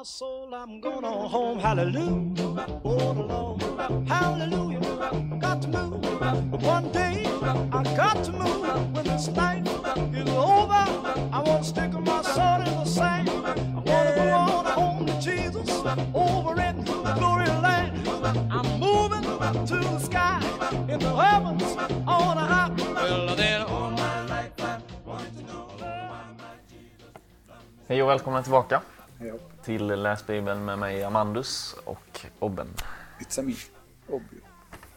my soul, I'm going on home. Hallelujah. The Lord. Hallelujah. Got to move. One day, I got to move. When this night is over, I want to stick my sword in the sand. I want to go on home to Jesus over in glory land. I'm moving to the sky in the heavens on a high. Well, then all my life I wanted to know. Hej och välkomna tillbaka Ja, till Läs Bibeln med mig Amandus och Obben. it's a me. Obvio.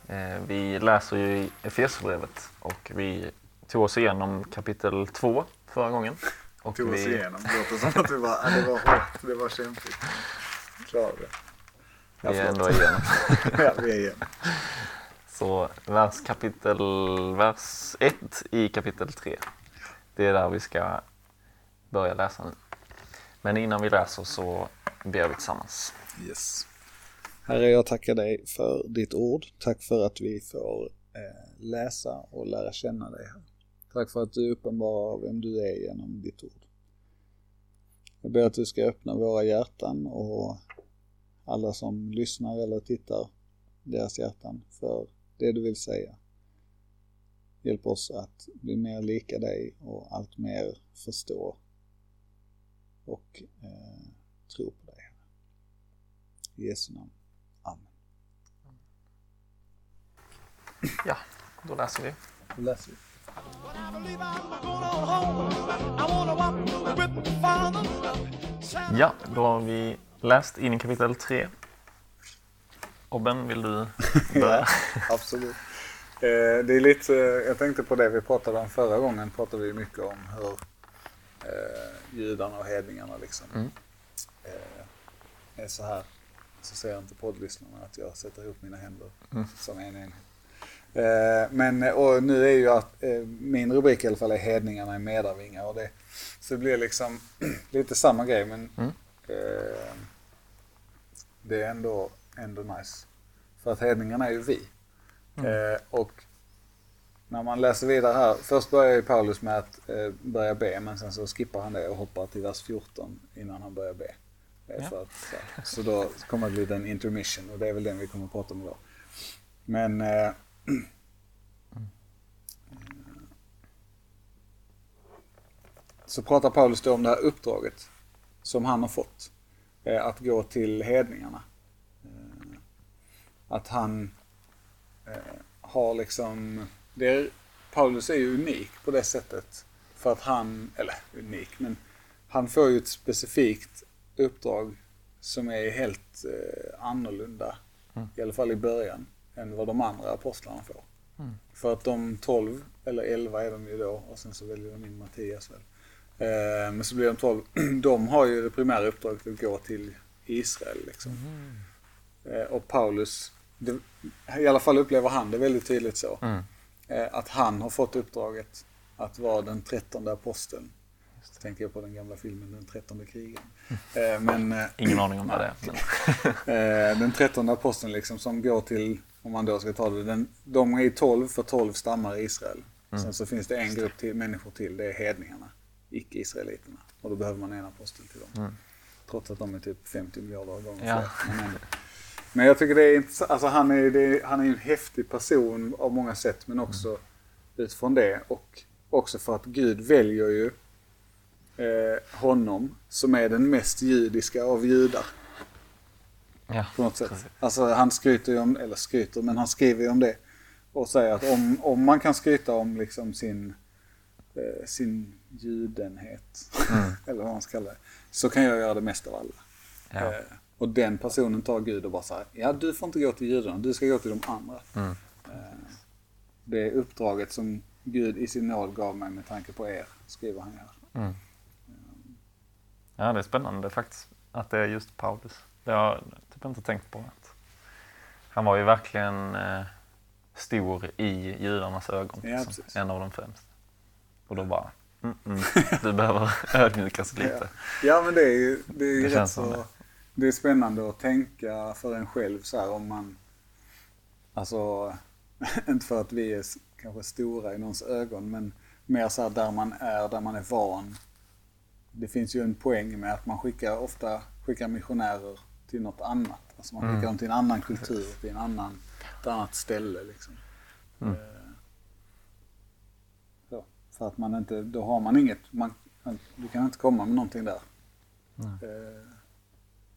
Eh, Vi läser ju i Efesierbrevet och vi tog oss igenom kapitel 2 förra gången. Och Tog oss vi, igenom. Det låter som att det var, ja, det var hårt, det var kämpigt. Klarade det. Ja, vi är ändå igenom. ja, vi är igen. Så vers, kapitel, vers 1 i kapitel 3. Det är där vi ska börja läsa nu. Men innan vi läser så ber vi tillsammans. Yes. Herre, jag tackar dig för ditt ord. Tack för att vi får eh, läsa och lära känna dig. Här. Tack för att du uppenbarar vem du är genom ditt ord. Jag ber att du ska öppna våra hjärtan och alla som lyssnar eller tittar deras hjärtan för det du vill säga. Hjälp oss att bli mer lika dig och allt mer förstå och eh, tro på dig. I Jesu namn. Amen. Ja, då läser vi. Då läser vi. Ja, då har vi läst in i kapitel 3. Obben, vill du börja? Absolut. Eh, det är lite, eh, jag tänkte på det vi pratade om förra gången, pratade vi mycket om hur eh, judarna och hedningarna liksom Mm. eh, är så här. Så ser inte poddlyssnarna att jag sätter ihop mina händer Mm. som en enhet. Eh, men och nu är ju att eh, min rubrik i alla fall är hedningarna i medarvingar och det, så det blir liksom lite samma grej men Mm. eh, det är ändå, ändå nice. För att hedningarna är ju vi. Eh, och när man läser vidare här, först börjar ju Paulus med att eh, börja be men sen så skippar han det och hoppar till vers 14 innan han börjar be. Ja. att, så då kommer det bli en intermission och det är väl den vi kommer att prata om idag. Men eh, så pratar Paulus då om det här uppdraget som han har fått. Eh, att gå till hedningarna. Eh, att han eh, har liksom, det är, Paulus är ju unik på det sättet. För att han, eller unik, men han får ju ett specifikt uppdrag som är helt eh, annorlunda. I alla fall i början. Än vad de andra apostlarna får. För att de 12, eller 11 är de ju då, och sen så väljer de in Mattias väl. Eh, men så blir de 12. De har ju det primära uppdraget att gå till Israel liksom. Eh, och Paulus, det, i alla fall upplever han det väldigt tydligt så. Mm. Eh, att han har fått uppdraget att vara den trettonde aposteln. Så tänker jag på den gamla filmen Den trettonde krigaren. Eh, men eh, Ingen aning om vad det är. Den trettonde aposteln liksom som går till, om man då ska ta det, den, de är 12 för 12 stammar i Israel. Sen så finns det en grupp till, människor till, det är hedningarna, icke-israeliterna. Och då behöver man en apostel till dem. Trots att de är typ 50 miljarder gånger Ja. fler. Men, jag tycker det är intressant, alltså han är, är- han är en häftig person av många sätt men också utifrån det och också för att Gud väljer ju eh, honom som är den mest judiska av judar Ja, på något sätt. precis. Alltså han skryter ju om, eller skryter, men han skriver ju om det. Och säger att om, om man kan skryta om liksom sin, eh, sin judenhet, eller vad man ska kalla det, så kan jag göra det mest av alla. Ja. Eh, och den personen tar Gud och bara säger, ja du får inte gå till judarna, du ska gå till de andra. Mm. Eh, det är uppdraget som Gud i sin nåd gav mig med tanke på er, skriver han här. Mm. Ja, det är spännande faktiskt att det är just Paulus. Det har jag typ inte tänkt på. Att han var ju verkligen eh, stor i judarnas ögon. Ja, liksom. En av de främsta. Och då bara, mm, mm, du behöver ödmjukas lite. Ja men det är ju, det är ju Det rätt så... det. Det. är spännande att tänka för en själv så här om man... Alltså, inte för att vi är kanske stora i någons ögon men mer så här där man är, där man är van det finns ju en poäng med att man skickar ofta skickar missionärer till något annat. Alltså man skickar dem till en annan kultur, till en annan, ett annat ställe. Liksom. Mm. Eh, Så, för att man inte, då har man inget, man, du kan inte komma med någonting där. Eh,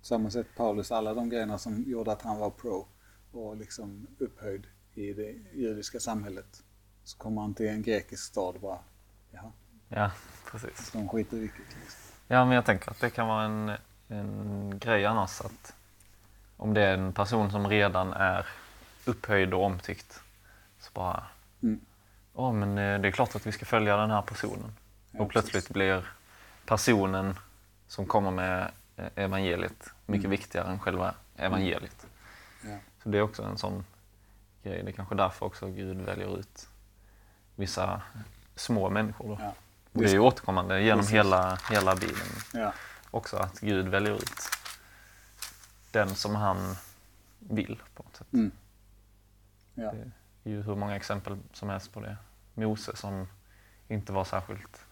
samma sätt Paulus, alla de grejerna som gjorde att han var pro och liksom upphöjd i det judiska samhället. Så kommer han till en grekisk stad och bara, jaha, Ja, precis. de skiter vilket. Liksom. Ja, men jag tänker att det kan vara en, en grej annars att om det är en person som redan är upphöjd och omtyckt så bara, Mm. ja men eh, det är klart att vi ska följa den här personen. Ja, och plötsligt blir personen som kommer med eh, evangeliet mycket Mm. viktigare än själva evangeliet. Ja. Så det är också en sån grej. Det är kanske därför också Gud väljer ut vissa små människor. Då. Ja. Det är ju återkommande genom Precis. hela, hela Bibeln Ja. också att Gud väljer ut den som han vill på något sätt. Mm. Ja. Det är ju hur många exempel som helst på det. Mose som inte var särskilt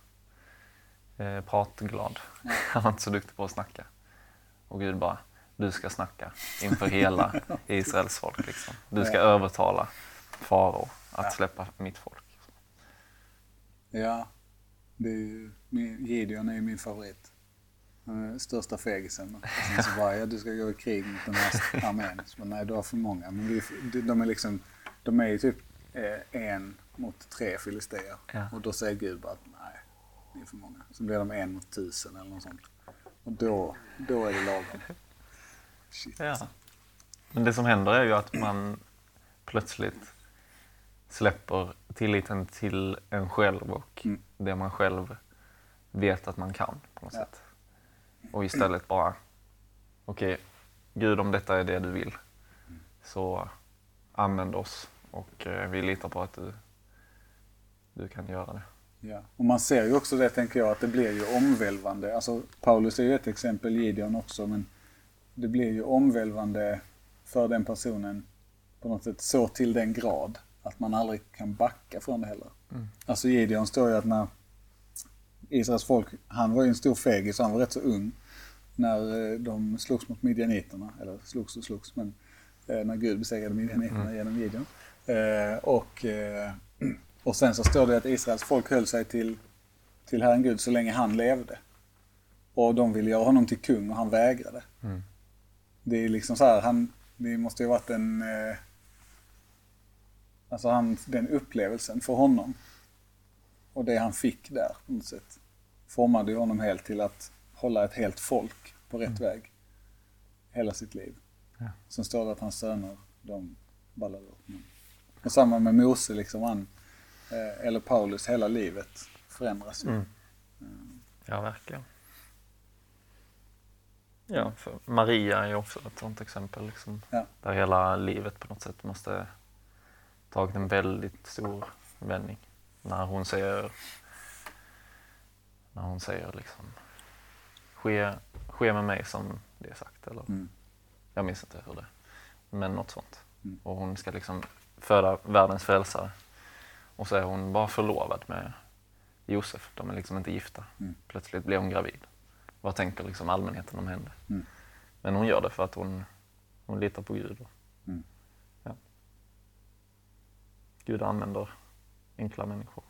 eh, pratglad. Han var inte så duktig på att snacka. Och Gud bara, du ska snacka inför hela Israels folk. Liksom. Du ska Ja. övertala farao att Ja. släppa mitt folk. Ja, det är ju, Gideon är ju min favorit. Största fegisen. Och sen så bara, ja du ska gå i krig mot den här armén. Så bara, nej du har för många. Men vi, de- är liksom, de är ju typ eh, en mot tre filisteer. Ja. Och då säger Gud bara, att, nej, det är för många. Så blir de en mot tusen eller något sånt. Och då, då är det lagom. Shit. Ja. Men det som händer är ju att man plötsligt släpper tilliten till en själv och Mm. det man själv vet att man kan på något Ja. sätt. Och istället bara, okej, Gud om detta är det du vill, så använd oss och eh, vi litar på att du, du kan göra det. Ja. Och man ser ju också det, tänker jag, att det blir ju omvälvande. Alltså, Paulus är ju ett exempel, Gideon också, men det blir ju omvälvande för den personen på något sätt så till den grad att man aldrig kan backa från det heller. Alltså Gideon står ju att när Israels folk, han var ju en stor fegis, han var rätt så ung när eh, de slogs mot midjaniterna, eller slogs och slogs, men eh, när Gud besegrade midjaniterna genom Gideon. Eh, och, och sen så står det att Israels folk höll sig till, till Herren Gud så länge han levde. Och de ville göra honom till kung och han vägrade. Det är liksom så här, han, det måste ju varit en... Eh, alltså han, den upplevelsen för honom och det han fick där på något sätt formade ju honom helt till att hålla ett helt folk på rätt väg hela sitt liv. Ja. Sen står det att hans söner, de ballade upp. Men- Och samma med Mose, liksom han, eller Paulus, hela livet förändras ju. Mm. Ja, verkligen. Ja, för Maria är ju också ett sånt exempel. Liksom, Ja. Där hela livet på något sätt måste tagit en väldigt stor vändning. När hon säger, när hon säger liksom, ske, ske med mig som det är sagt. Eller, Mm. Jag minns inte hur det men något sånt. Mm. Och hon ska liksom föda världens frälsare. Och så är hon bara förlovad med Josef. De är liksom inte gifta. Mm. Plötsligt blir hon gravid. Vad tänker liksom allmänheten om henne? Mm. Men hon gör det för att hon, hon litar på Gud. Mm. ja. Gud använder enkla människor.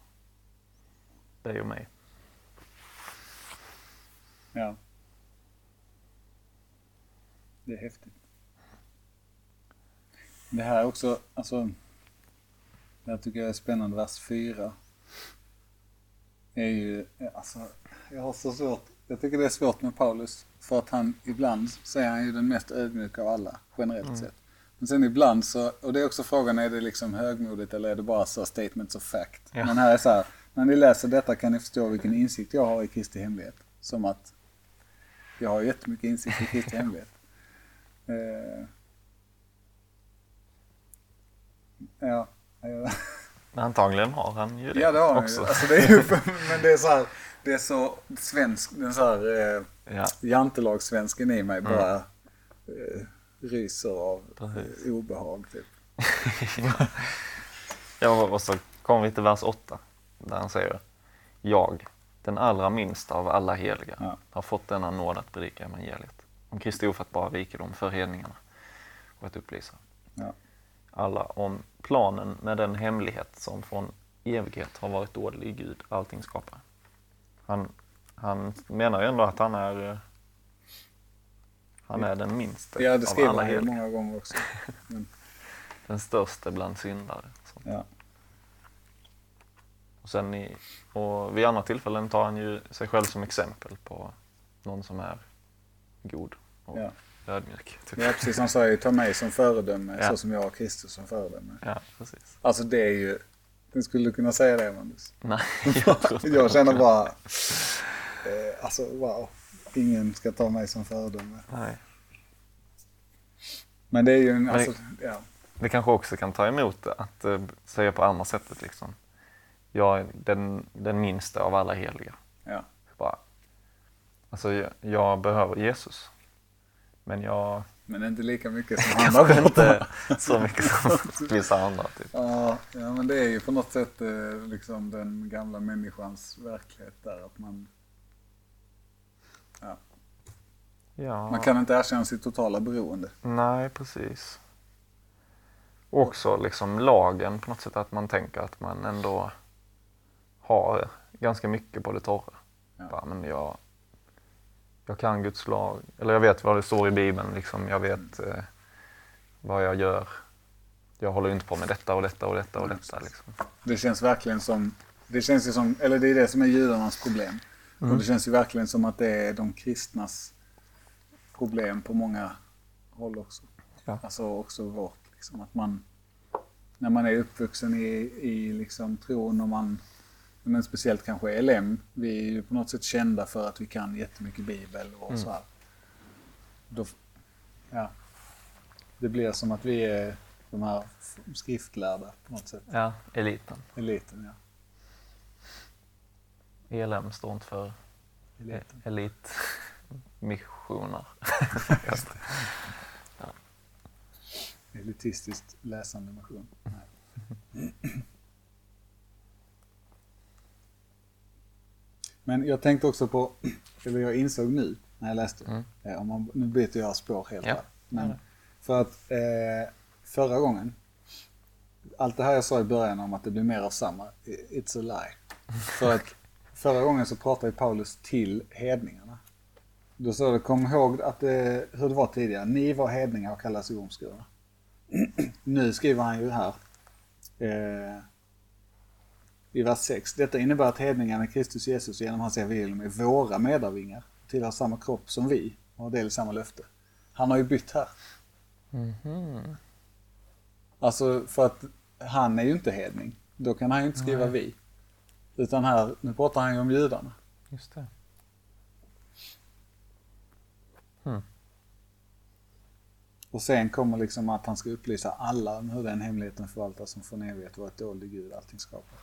Dig och mig. Ja. Det är häftigt. Det här är också, alltså, här tycker jag är spännande, vers 4. Är ju, alltså, jag har så svårt, jag tycker det är svårt med Paulus, för att han ibland så är han ju den mest ödmjuka av alla, generellt sett. Men sen ibland så, och det är också frågan, är det liksom högmodigt eller är det bara så statements of fact? Ja. Men här är så här, när ni läser detta kan ni förstå vilken insikt jag har i Kristi hemlighet. Som att jag har jättemycket insikt i Kristi hemlighet. Eh, ja, Men antagligen har han ju det ja, det har han också. ju. Alltså, det är ju. Men det är så här, det är så svensk, den så här eh, Ja, jantelagssvensken i mig bara eh, ryser av Precis. eh, obehag typ. ja, och så kommer vi till vers 8 där han säger Jag, den allra minsta av alla heliga Ja. har fått denna nåd att predika evangeliet om Kristi ofattbara rikedom för hedningarna och att upplysa Ja. Alla om planen med den hemlighet som från evighet har varit dålig i Gud, allting skapar. Han, han menar ju ändå att han är eh, han är den minsta Ja, det av alla heliga. många gånger också. Men, Den största bland syndare. Ja. Och, sen i, och vid andra tillfällen tar han ju sig själv som exempel på någon som är god och Ja. Ödmjuk. Typ. ja, precis. Han sa ju ta mig som föredöme Ja. så som jag har Kristus som föredöme. Ja, precis. Alltså det är ju... Du skulle kunna säga det, Mandus. Nej, jag Jag känner bara... Eh, alltså wow. Ingen ska ta mig som föredöme. Nej. Men det är ju en... det- Alltså, ja. Det kanske också kan ta emot det, att eh, säga på andra sättet liksom. Jag är den, den minsta av alla heliga. Ja. Bara, alltså jag, jag behöver Jesus. Men jag Men inte lika mycket som han har kanske inte så mycket som vissa andra. Typ. Ja, ja, men det är ju på något sätt eh, liksom den gamla människans verklighet där. Att man, ja, Ja. man kan inte erkänna sitt totala beroende. Nej, precis. Och också liksom lagen på något sätt, att man tänker att man ändå har ganska mycket på det torra. Ja. Bara, men jag, jag kan Guds lag, eller jag vet vad det står i Bibeln, liksom. jag vet eh, vad jag gör. Jag håller inte på med detta och detta och detta och detta. Liksom. Det känns verkligen som, det känns ju som, eller det är det som är judarnas problem. Och det känns ju verkligen som att det är de kristnas problem på många håll också. Ja. Alltså också vårt, liksom att man, när man är uppvuxen i, i liksom tron och man, men speciellt kanske LM, vi är ju på något sätt kända för att vi kan jättemycket bibel och så här. Då, ja, det blir som att vi är de här skriftlärda på något sätt. Ja, eliten. Eliten, ja. ELM står inte för Eliten. elitmissioner. Just det. Elitistiskt läsande motion. Men jag tänkte också på, eller jag insåg nu när jag läste, Mm. eh, om man, nu byter jag spår helt Ja. Men för att eh, förra gången, allt det här jag sa i början om att det blir mer av samma, it's a lie. För att förra gången så pratade Paulus till hedningarna. Då sa det, kom ihåg att det, hur det var tidigare, ni var hedningar och kallades ormskurna. nu skriver han ju här eh, i vers 6. Detta innebär att hedningarna Kristus Jesus genom hans evangelium är våra medarvingar, tillhör samma kropp som vi och har del i samma löfte. Han har ju bytt här. Mhm. Alltså för att han är ju inte hedning. Då kan han ju inte skriva vi. Utan här, nu pratar han ju om judarna. Just det. Och sen kommer liksom att han ska upplysa alla om hur den hemligheten förvaltas som från evighet varit dold i Gud allting skapar.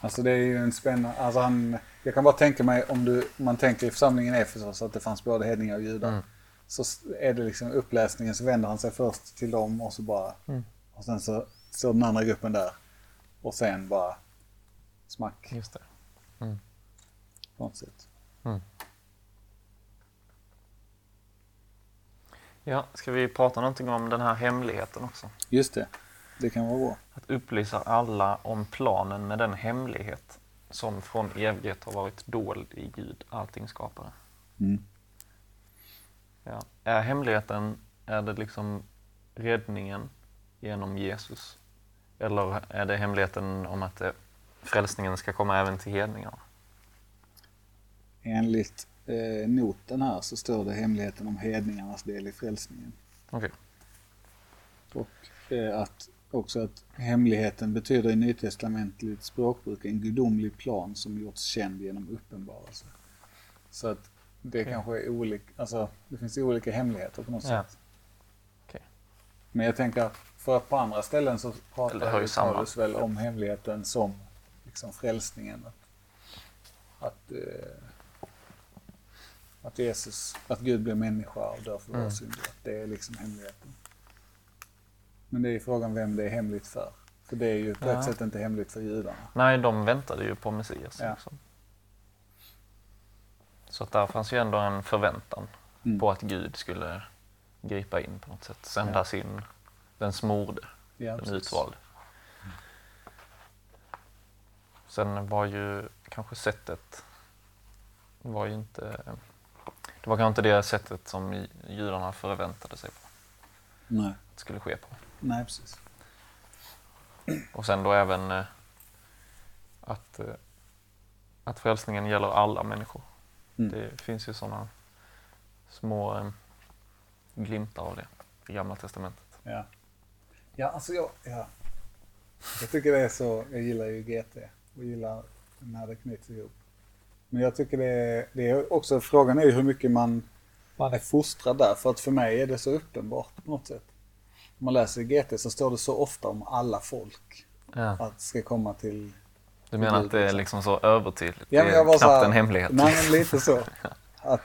Alltså det är ju en spännande, alltså han, jag kan bara tänka mig om du, om man tänker i församlingen Efesos att det fanns både hedningar och judar. Mm. Så är det liksom uppläsningen så vänder han sig först till dem och så bara, Mm. och sen så står den andra gruppen där. Och sen bara smack Just det. på något sätt. Ja, ska vi prata någonting om den här hemligheten också? Just det, det kan vara bra. Att upplysa alla om planen med den hemlighet som från evighet har varit dold i Gud, allting skapare. Mm. Ja. Är hemligheten, är det liksom räddningen genom Jesus? Eller är det hemligheten om att frälsningen ska komma även till hedningarna? Enligt eh, noten här så står det hemligheten om hedningarnas del i frälsningen. Okej. Och eh, att också att hemligheten betyder i nytestamentligt språkbruk en gudomlig plan som gjorts känd genom uppenbarelse. Så att det Okej. kanske är olika, alltså det finns olika hemligheter på något Ja. sätt. Okej. Men jag tänker för att på andra ställen så pratar. Paulus väl om hemligheten som liksom frälsningen. Att, att, eh, att Jesus, att Gud blir människa och dör för våra Mm. synder. Att det är liksom hemligheten. Men det är ju frågan vem det är hemligt för. För det är ju på Ja. ett sätt inte hemligt för judarna. Nej, de väntade ju på Messias. Ja. Liksom. Så att där fanns ju ändå en förväntan Mm. på att Gud skulle gripa in på något sätt. Sända Ja. sin, den smorde, Ja, den utvalde. Sen var ju kanske sättet var ju inte det var kanske inte det sättet som ju- judarna förväntade sig på Nej. att det skulle ske på. Nej, precis. Och sen då även eh, att, eh, att frälsningen gäller alla människor. Mm. Det finns ju sådana små eh, glimtar av det i Gamla Testamentet. Ja. Ja, alltså jag, ja. jag tycker det är så, jag gillar ju GT och gillar när det knyts ihop. Men jag tycker det är, det är också, frågan är ju hur mycket man, man är fostrad där. För att för mig är det så uppenbart på något sätt. Om man läser GT så står det så ofta om alla folk. Ja. Att ska komma till... Du menar att det är liksom så övertydligt? Ja, det är knappt här- en hemlighet. Nej, men lite så. Att,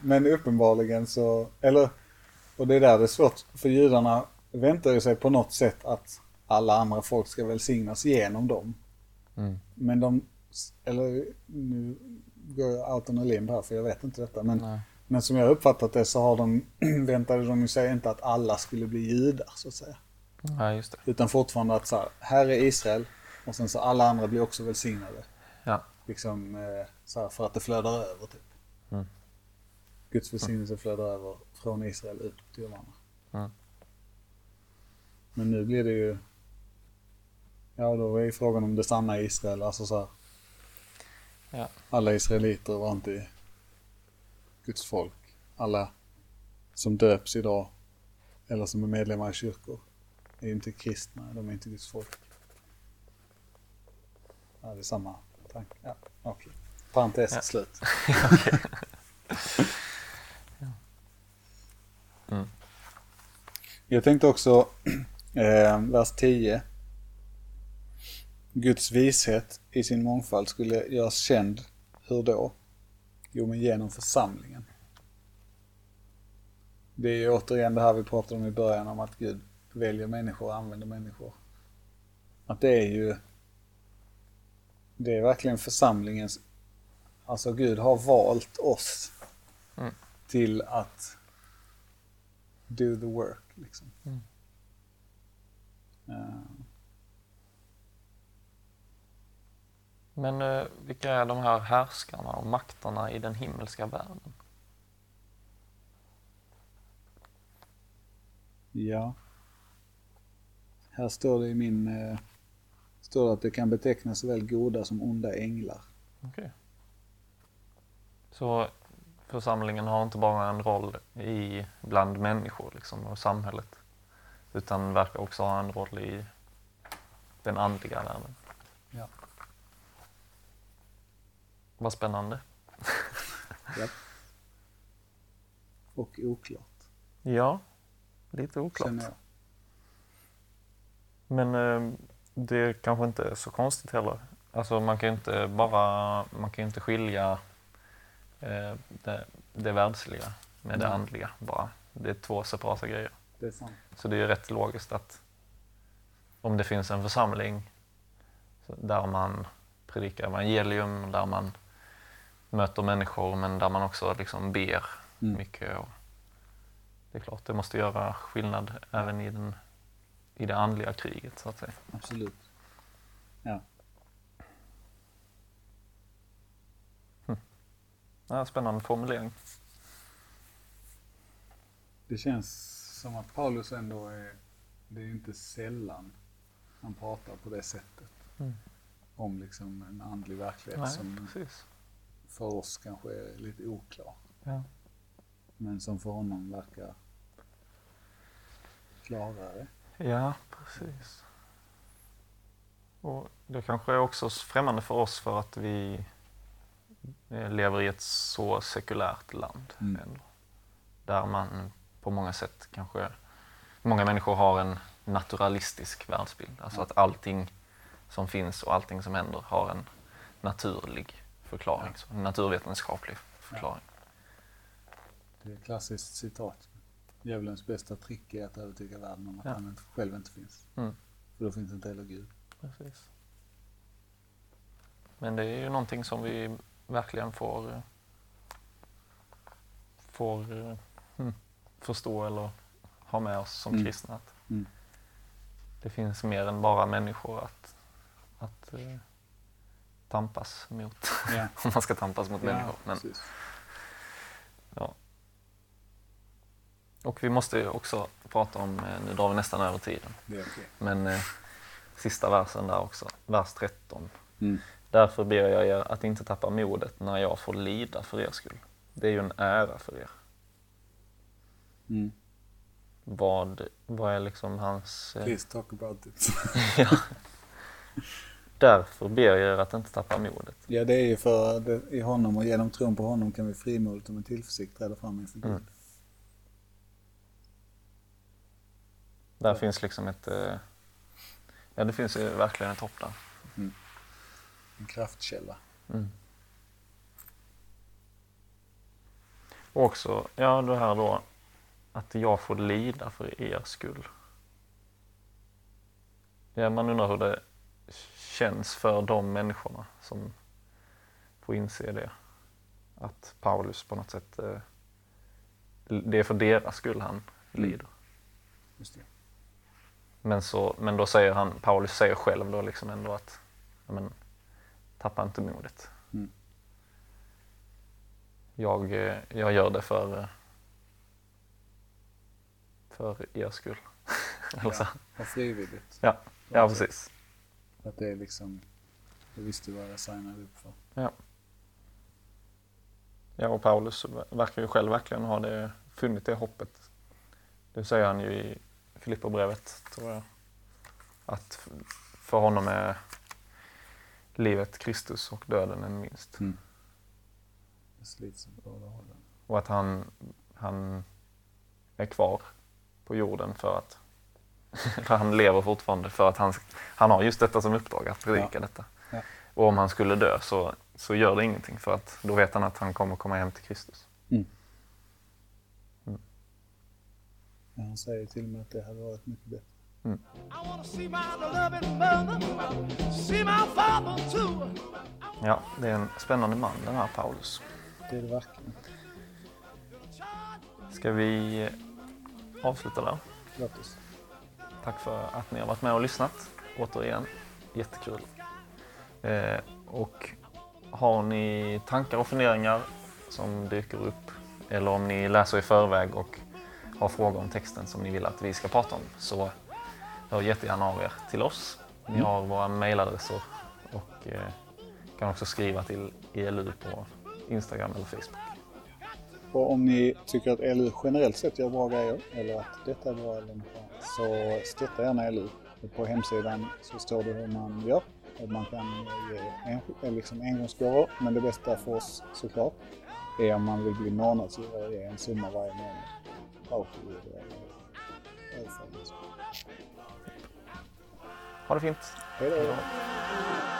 men uppenbarligen så, eller, och det är där det är svårt, för judarna väntar ju sig på något sätt att alla andra folk ska välsignas genom dem. Mm. Men de, eller nu går jag out on a limb här för jag vet inte detta. Men, Nej. Men som jag uppfattat det så har de, väntade de sig inte att alla skulle bli judar så att säga. Ja, just det. Utan fortfarande att så här, här är Israel och sen så alla andra blir också välsignade. Ja. Liksom eh, så här, för att det flödar över typ. Mm. Guds välsignelse flödar över från Israel ut till de andra. Mm. Men nu blir det ju... Ja, då är frågan om det stannar i Israel. Alltså så här, Ja. alla israeliter var inte Guds folk. Alla som döps idag eller som är medlemmar i kyrkor är inte kristna. De är inte Guds folk. Ja, det är samma tanke. Ja, okej. Parentes Ja. slut. Mm. Jag tänkte också, eh, vers 10. Guds vishet i sin mångfald skulle göras känd. Hur då? Jo, men genom församlingen. Det är ju återigen det här vi pratade om i början om att Gud väljer människor och använder människor. Att det är ju... Det är verkligen församlingens... Alltså Gud har valt oss Mm. till att do the work. Liksom. Mm. Men eh, vilka är de här härskarna och makterna i den himmelska världen? Ja. Här står det i min... Eh, står det att det kan betecknas såväl goda som onda änglar. Okej. Så församlingen har inte bara en roll i bland människor liksom, och samhället utan verkar också ha en roll i den andliga världen. Ja. Vad spännande. Och oklart, Ja, lite oklart. Men eh, det kanske inte är så konstigt heller. Alltså man kan ju inte bara, man kan inte skilja eh, det, det världsliga med det Nej. andliga bara. Det är två separata grejer. Det. Så det är rätt logiskt att om det finns en församling där man predikar evangelium, där man möter människor men där man också liksom ber Mm. mycket. Och det är klart, det måste göra skillnad även i, den, i det andliga kriget så att säga. Absolut. Ja. Ja, spännande formulering. Det känns som att Paulus ändå är... Det är inte sällan han pratar på det sättet. Mm. Om liksom en andlig verklighet Nej, som precis. För oss kanske är lite oklar. Ja. Men som för honom verkar klarare. ja, precis. Och det kanske är också främmande för oss för att vi eh, lever i ett så sekulärt land. Mm. Ändå. Där man på många sätt kanske, många människor har en naturalistisk världsbild. Alltså att allting som finns och allting som händer har en naturlig förklaring, så en naturvetenskaplig förklaring. Det är ett klassiskt citat. Djävulens bästa trick är att övertyga världen om att Ja. han inte, själv inte finns. Mm. För då finns inte heller Gud. Precis. Men det är ju någonting som vi verkligen får, eh, får mm, förstå eller ha med oss som Mm. kristna. Att Mm. Det finns mer än bara människor att, att eh, tampas mot. Ja. Om man ska tampas mot människor. Men, precis. ja. Och vi måste ju också prata om, eh, nu drar vi nästan över tiden, okej. men eh, sista versen där också, vers 13. Mm. Därför ber jag er att inte tappa modet när jag får lida för er skull. Det är ju en ära för er. Mm. Vad, vad är liksom hans... eh, Please talk about it. ja. Därför ber jag er att inte tappa modet. ja, det är ju för det, i honom och genom tron på honom kan vi frimodigt och med tillförsikt träda fram inför Gud. Mm. Där finns liksom ett... eh, Ja, det finns ju verkligen ett hopp där. En kraftkälla. Mm. Och också, ja det här då, att jag får lida för er skull. Ja, man undrar hur det känns för de människorna som får inse det. Att Paulus på något sätt, eh, det är för deras skull han lider. Just det. Men, så, men då säger han, Paulus säger själv då liksom ändå att, men, tappa inte modet. Mm. Jag, eh, jag gör det för, eh, för er skull. Ja, och frivilligt. Ja, ja, precis. Att det är liksom, jag visste vad jag signade upp för. Ja. ja, och Paulus verkar ju själv verkligen ha det, funnit det hoppet. Det säger han ju i Filipperbrevet, tror jag. Att för honom är livet Kristus och döden en vinst. Mm. Det slits åt båda hållen. Och att han, han är kvar på jorden för att för han lever fortfarande för att han, han har just detta som uppdrag, att predika Ja. detta. Ja. Och om han skulle dö så, så gör det ingenting för att då vet han att han kommer komma hem till Kristus. Ja, han säger till och med att det hade varit mycket bättre. Too. Ja, det är en spännande man den här Paulus. Det är det verkligen. Ska vi eh, avsluta där? Låt oss. Tack för att ni har varit med och lyssnat. Återigen, jättekul. Eh, och har ni tankar och funderingar som dyker upp eller om ni läser i förväg och har frågor om texten som ni vill att vi ska prata om så hör jättegärna av er till oss. Ni har våra mejladresser och eh, kan också skriva till ELU på Instagram eller Facebook. Och om ni tycker att LU generellt sett gör bra grejer eller att detta är bra eller annat, så stötta gärna LU. På hemsidan så står det hur man gör. Och man kan ge en, eller liksom engångsgåvor, men det bästa för oss såklart är om man vill bli månadsgivare och ge en summa varje månad. Ha det fint! Hej då.